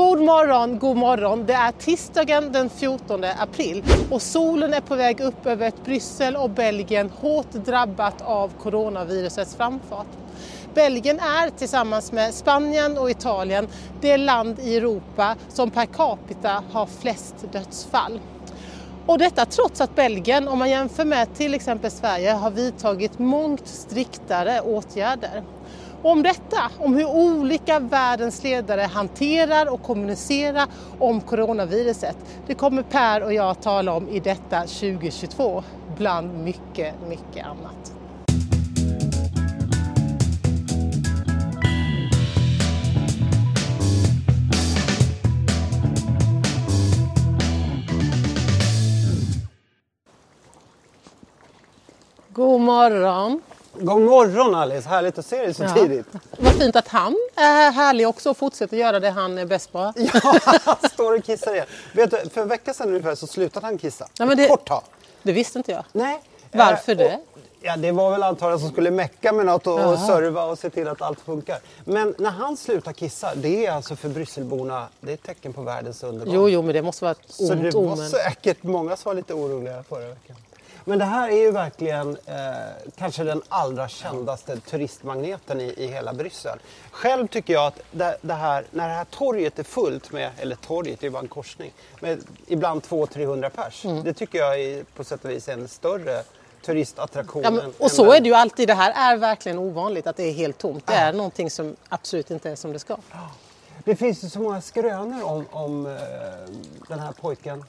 God morgon, god morgon. Det är tisdagen den 14 april och solen är på väg upp över ett Bryssel och Belgien hårt drabbat av coronavirusets framfart. Belgien är tillsammans med Spanien och Italien det land i Europa som per capita har flest dödsfall. Och detta trots att Belgien, om man jämför med till exempel Sverige, har vidtagit mångt striktare åtgärder. Om detta, om hur olika världens ledare hanterar och kommunicerar om coronaviruset, det kommer Per och jag tala om i detta 2022, bland mycket, mycket annat. God morgon! God morgon Alice, härligt att se dig så Ja. tidigt. Vad fint att han är härlig också och fortsätter göra det han är bäst på. Ja, han står och kissar igen. Vet du, för en vecka sedan ungefär så slutade han kissa. Ja, men det- kort tag. Det visste inte jag. Nej. Varför Eh, det? och- Ja, det var väl antagligen som skulle mecka med något och, och serva och se till att allt funkar. Men när han slutar kissa, det är alltså för Brysselborna, det är ett tecken på världens undergång. Jo, jo, men det måste vara ett Så ont det var omen. säkert många som var lite oroliga förra veckan. Men det här är ju verkligen eh, kanske den allra kändaste turistmagneten i, i hela Bryssel. Själv tycker jag att det, det här, när det här torget är fullt med, eller torget, det är bara en korsning, med ibland 200-300 pers. Mm. Det tycker jag är på sätt och vis en större turistattraktion. Ja, men, och så den- är det ju alltid. Det här är verkligen ovanligt att det är helt tomt. Det är någonting som absolut inte är som det ska. Det finns ju så många skrönor om, om eh, den här pojken.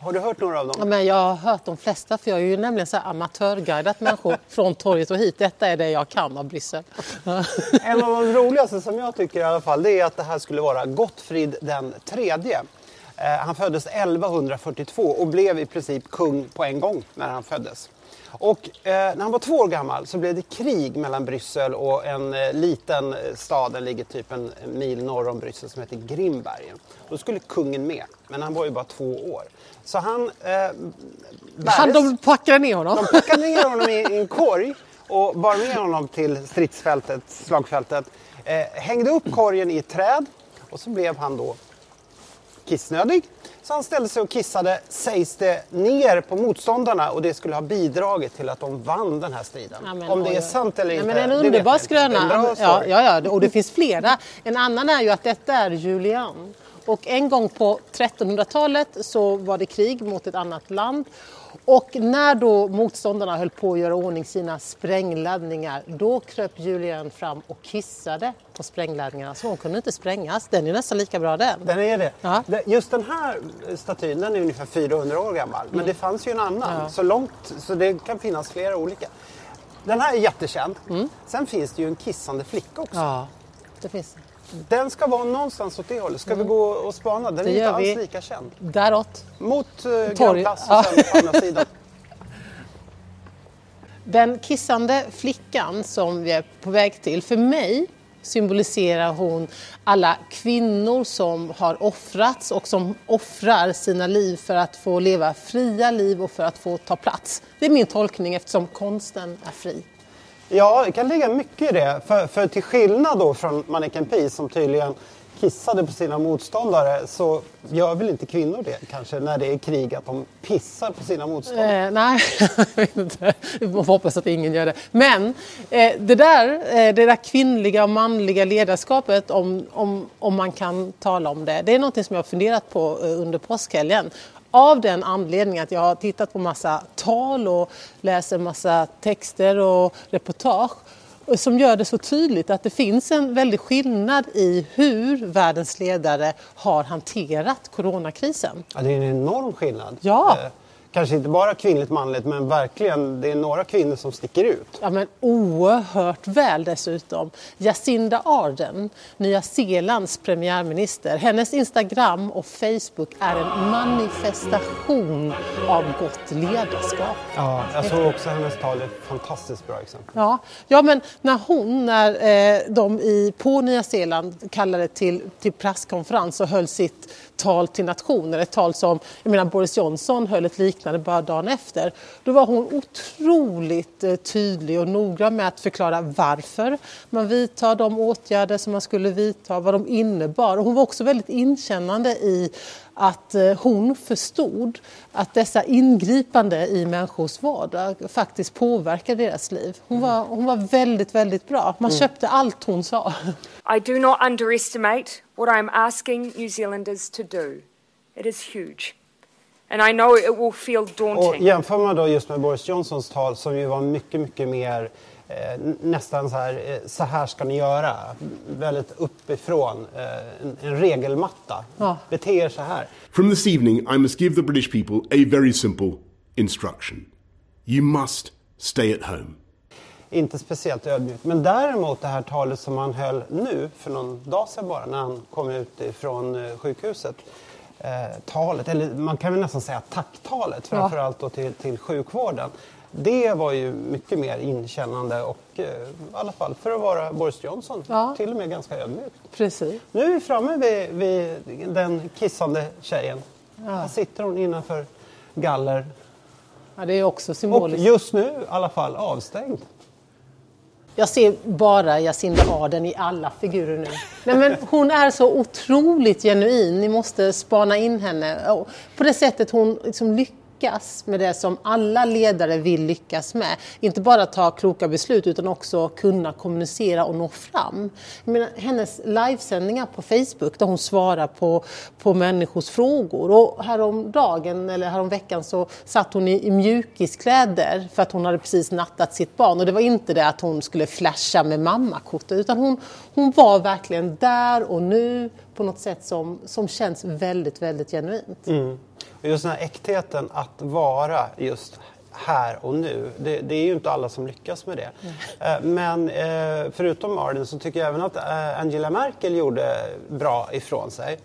Har du hört några av dem? Ja, men jag har hört de flesta, för jag är ju nämligen så amatörguidat människor från torget och hit. Detta är det jag kan av Bryssel. En av de roligaste som jag tycker i alla fall det är att det här skulle vara Gottfrid den tredje. Eh, han föddes 1142 och blev i princip kung på en gång när han föddes. Och eh, när han var två år gammal så blev det krig mellan Bryssel och en eh, liten stad, den ligger typ en mil norr om Bryssel, som heter Grimbergen. Då skulle kungen med, men han var ju bara två år. Så han eh, Han, de packade ner honom. de packade ner honom i i en korg och bar med honom till stridsfältet, slagfältet. Eh, hängde upp korgen i ett träd och så blev han då kissnödig. Så han ställde sig och kissade, sägs det, ner på motståndarna och det skulle ha bidragit till att de vann den här striden. Ja, men Om det är sant eller Nej, inte, men en underbar inte. Skröna. Ja, ja, ja, och det finns flera. En annan är ju att detta är Julian. Och en gång på 1300-talet så var det krig mot ett annat land. Och när då motståndarna höll på att göra ordning sina sprängladdningar, då kröp Julian fram och kissade på sprängladdningarna. Så hon kunde inte sprängas. Den är nästan lika bra den. Den är det. Ja. Det- Just den här statyn den är ungefär 400 år gammal. Men det fanns ju en annan. Så, långt, så det kan finnas flera olika. Den här är jättekänd. Sen finns det ju en kissande flicka också. Ja, det finns Den ska vara någonstans åt det hållet. Ska vi gå och spana? Den Det är inte alls vi. lika känd. Däråt. Mot uh, Grand Torg. Place Ja. på andra sidan. Den kissande flickan som vi är på väg till, för mig symboliserar hon alla kvinnor som har offrats och som offrar sina liv för att få leva fria liv och för att få ta plats. Det är min tolkning eftersom konsten är fri. Ja, det kan ligga mycket i det. För, för till skillnad då från Manneken Peace som tydligen kissade på sina motståndare så gör väl inte kvinnor det kanske när det är krig att de pissar på sina motståndare. Eh, nej, jag vet inte. Vi får hoppas att ingen gör det. Men eh, det, där, eh, det där kvinnliga och manliga ledarskapet, om, om, om man kan tala om det, det är något som jag har funderat på eh, under påskhelgen. Av den anledningen att jag har tittat på massa tal och läser massa texter och reportage som gör det så tydligt att det finns en väldig skillnad i hur världens ledare har hanterat coronakrisen. Ja, det är en enorm skillnad. Ja. Kanske inte bara kvinnligt manligt men verkligen det är några kvinnor som sticker ut. Ja, men oerhört väl dessutom. Jacinda Ardern, Nya Zeelands premiärminister. Hennes Instagram och Facebook är en manifestation av gott ledarskap. Ja, jag såg också hennes tal, ett fantastiskt bra exempel. Ja, ja men när hon, när eh, de i, på Nya Zeeland kallade till, till presskonferens och höll sitt tal till nationen, ett tal som, jag menar Boris Johnson höll ett liknande bara dagen efter. Då var hon otroligt eh, tydlig och noggrann med att förklara varför man vidtar de åtgärder som man skulle vidta, vad de innebar. Och hon var också väldigt inkännande i att eh, hon förstod att dessa ingripande i människors vardag faktiskt påverkar deras liv. Hon var, hon var väldigt, väldigt bra. Man mm. köpte allt hon sa. I do not underestimate what I'm asking New Zealanders to do. It is huge. And I know it will feel daunting. Och jämför man då just med Boris Johnsons tal som ju var mycket, mycket mer nästan så här, eh, så här ska ni göra. Väldigt uppifrån, eh, en, en, regelmatta. Ja. Bete er så här. From this evening I must give the British people a very simple instruction. You must stay at home. Inte speciellt ödmjukt. Men däremot det här talet som han höll nu, för någon dag sedan bara, när han kom ut ifrån eh, sjukhuset. Eh, talet, eller man kan väl nästan säga tacktalet, framförallt då till, till sjukvården. Det var ju mycket mer inkännande och eh, i alla fall för att vara Boris Johnson ja. till och med ganska ödmjukt. Precis. Nu är vi framme vid, vid den kissande tjejen. Ja. Här sitter hon innanför galler. Ja, det är också symboliskt. Och just nu i alla fall avstängd. Jag ser bara Jacinda Arden i alla figurer nu. Nej, men hon är så otroligt genuin. Ni måste spana in henne. På det sättet hon liksom lyckas lyckas med det som alla ledare vill lyckas med. Inte bara ta kloka beslut utan också kunna kommunicera och nå fram. Jag menar, hennes livesändningar på Facebook där hon svarar på, på människors frågor. Och häromdagen, eller häromveckan så satt hon i, i mjukiskläder för att hon hade precis nattat sitt barn. Och det var inte det att hon skulle flasha med mammakortet utan hon, hon var verkligen där och nu på något sätt som, som känns väldigt, väldigt genuint. Mm. Just den här äktheten att vara just här och nu. Det, det, är ju inte alla som lyckas med det. Mm. Men eh, förutom Arden så tycker jag även att eh, Angela Merkel gjorde bra ifrån sig.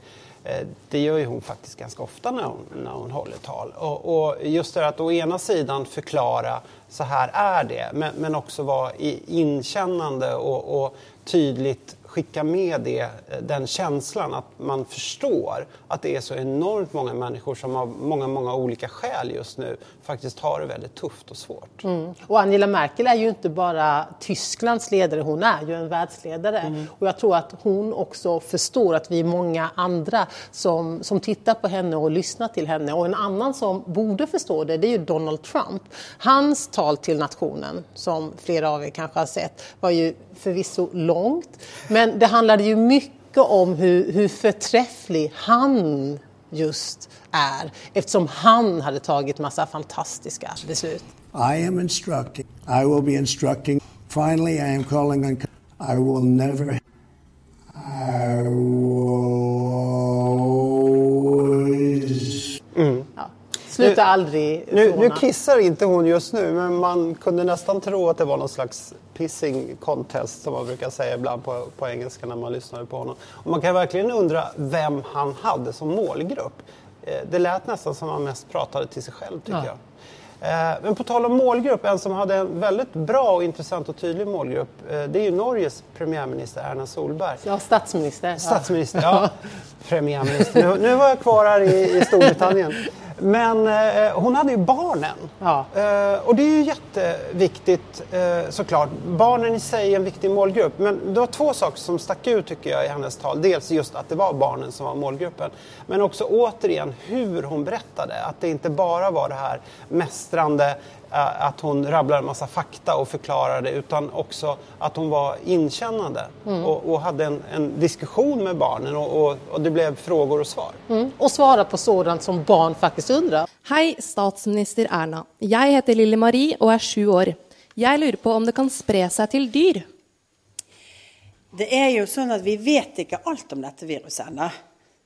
Det gör ju hon faktiskt ganska ofta när hon, när hon håller tal. Och, och just det att å ena sidan förklara så här är det men, men också vara inkännande och, och tydligt skicka med det, den känslan att man förstår att det är så enormt många människor som av många, många olika skäl just nu faktiskt har det väldigt tufft och svårt. Mm. Och Angela Merkel är ju inte bara Tysklands ledare, hon är ju en världsledare. Mm. Och jag tror att hon också förstår att vi är många andra som, som tittar på henne och lyssnar till henne. Och en annan som borde förstå det, det är ju Donald Trump. Hans tal till nationen, som flera av er kanske har sett, var ju förvisso långt. Men men det handlade ju mycket om hur, hur förträfflig han just är eftersom han hade tagit massa fantastiska beslut. I am instructing. I will be instructing. Finally, I am calling on. I will never. Sluta aldrig nu, nu kissar inte hon just nu men man kunde nästan tro att det var någon slags pissing contest som man brukar säga ibland på, på engelska när man lyssnade på honom. Och man kan verkligen undra vem han hade som målgrupp. Eh, det lät nästan som han mest pratade till sig själv tycker ja. jag. Eh, men på tal om målgrupp, en som hade en väldigt bra och intressant och tydlig målgrupp, eh, det är ju Norges premiärminister Erna Solberg. Ja, statsminister. Statsminister, ja. ja. Premiärminister. Nu, nu var jag kvar här i, i Storbritannien. Men eh, hon hade ju barnen. Ja. Eh, och det är ju jätteviktigt eh, såklart. Barnen i sig är en viktig målgrupp. Men det var två saker som stack ut tycker jag i hennes tal. Dels just att det var barnen som var målgruppen. Men också återigen hur hon berättade. Att det inte bara var det här mästrande att hon rabblade en massa fakta och förklarade utan också att hon var inkännande mm. och, och, hade en, en, diskussion med barnen och, och, och, det blev frågor och svar. Mm. Och svara på sådant som barn faktiskt undrar. Hej statsminister Erna. Jag heter Lille Marie och är sju år. Jag lurar på om det kan sprida sig till dyr. Det är ju så att vi vet inte allt om detta viruset ännu.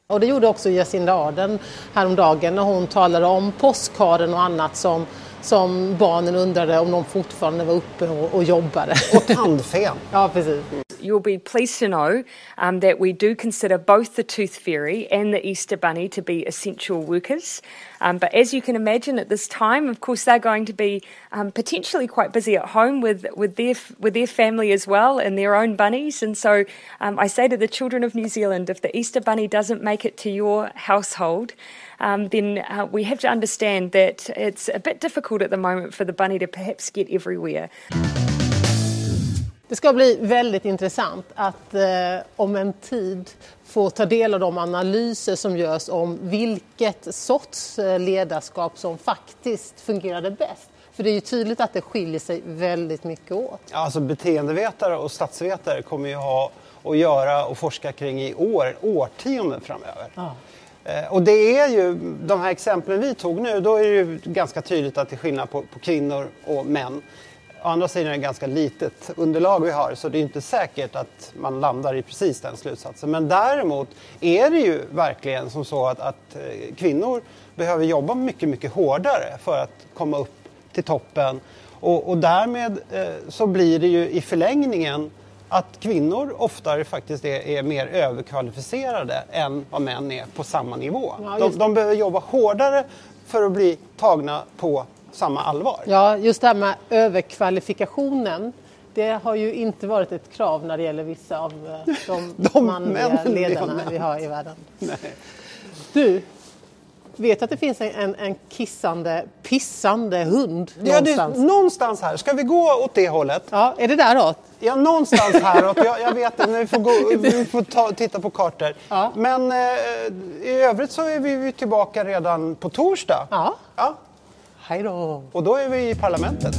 Och det gjorde också Jacinda Arden häromdagen när hon talade om påskharen och annat som som barnen undrade om de fortfarande var uppe och, och jobbade. Och tandfen. ja, precis. you'll be pleased to know um, that we do consider both the Tooth Fairy and the Easter Bunny to be essential workers. Um, but as you can imagine, at this time, of course, they're going to be um, potentially quite busy at home with, with their with their family as well and their own bunnies. And so, um, I say to the children of New Zealand, if the Easter Bunny doesn't make it to your household, um, then uh, we have to understand that it's a bit difficult at the moment for the bunny to perhaps get everywhere. Det ska bli väldigt intressant att eh, om en tid få ta del av de analyser som görs om vilket sorts eh, ledarskap som faktiskt fungerade bäst. För det är ju tydligt att det skiljer sig väldigt mycket åt. Ja, Alltså beteendevetare och statsvetare kommer ju ha att göra och forska kring i år, årtionden framöver. Eh, Och det är ju, de här exemplen vi tog nu, då är det ju ganska tydligt att det är skillnad på, på kvinnor och män. Å andra sidan är det ganska litet underlag vi har så det är inte säkert att man landar i precis den slutsatsen. Men däremot är det ju verkligen som så att, att eh, kvinnor behöver jobba mycket, mycket hårdare för att komma upp till toppen. Och, och därmed eh, så blir det ju i förlängningen att kvinnor oftare faktiskt är, är mer överkvalificerade än vad män är på samma nivå. Ja, de, de behöver jobba hårdare för att bli tagna på samma allvar. Ja, just det här med överkvalifikationen. Det har ju inte varit ett krav när det gäller vissa av eh, de, De manliga ledarna vi har i världen. Nej. Du, vet att det finns en, en, kissande, pissande hund Ja, det, någonstans? någonstans här. Ska vi gå åt det hållet? Ja, är det däråt? Ja, någonstans häråt. Jag, jag vet men vi får, gå, vi får ta, titta på kartor. Ja. Men eh, i övrigt så är vi ju tillbaka redan på torsdag. Ja. ja. Hej då! Och då är vi i parlamentet.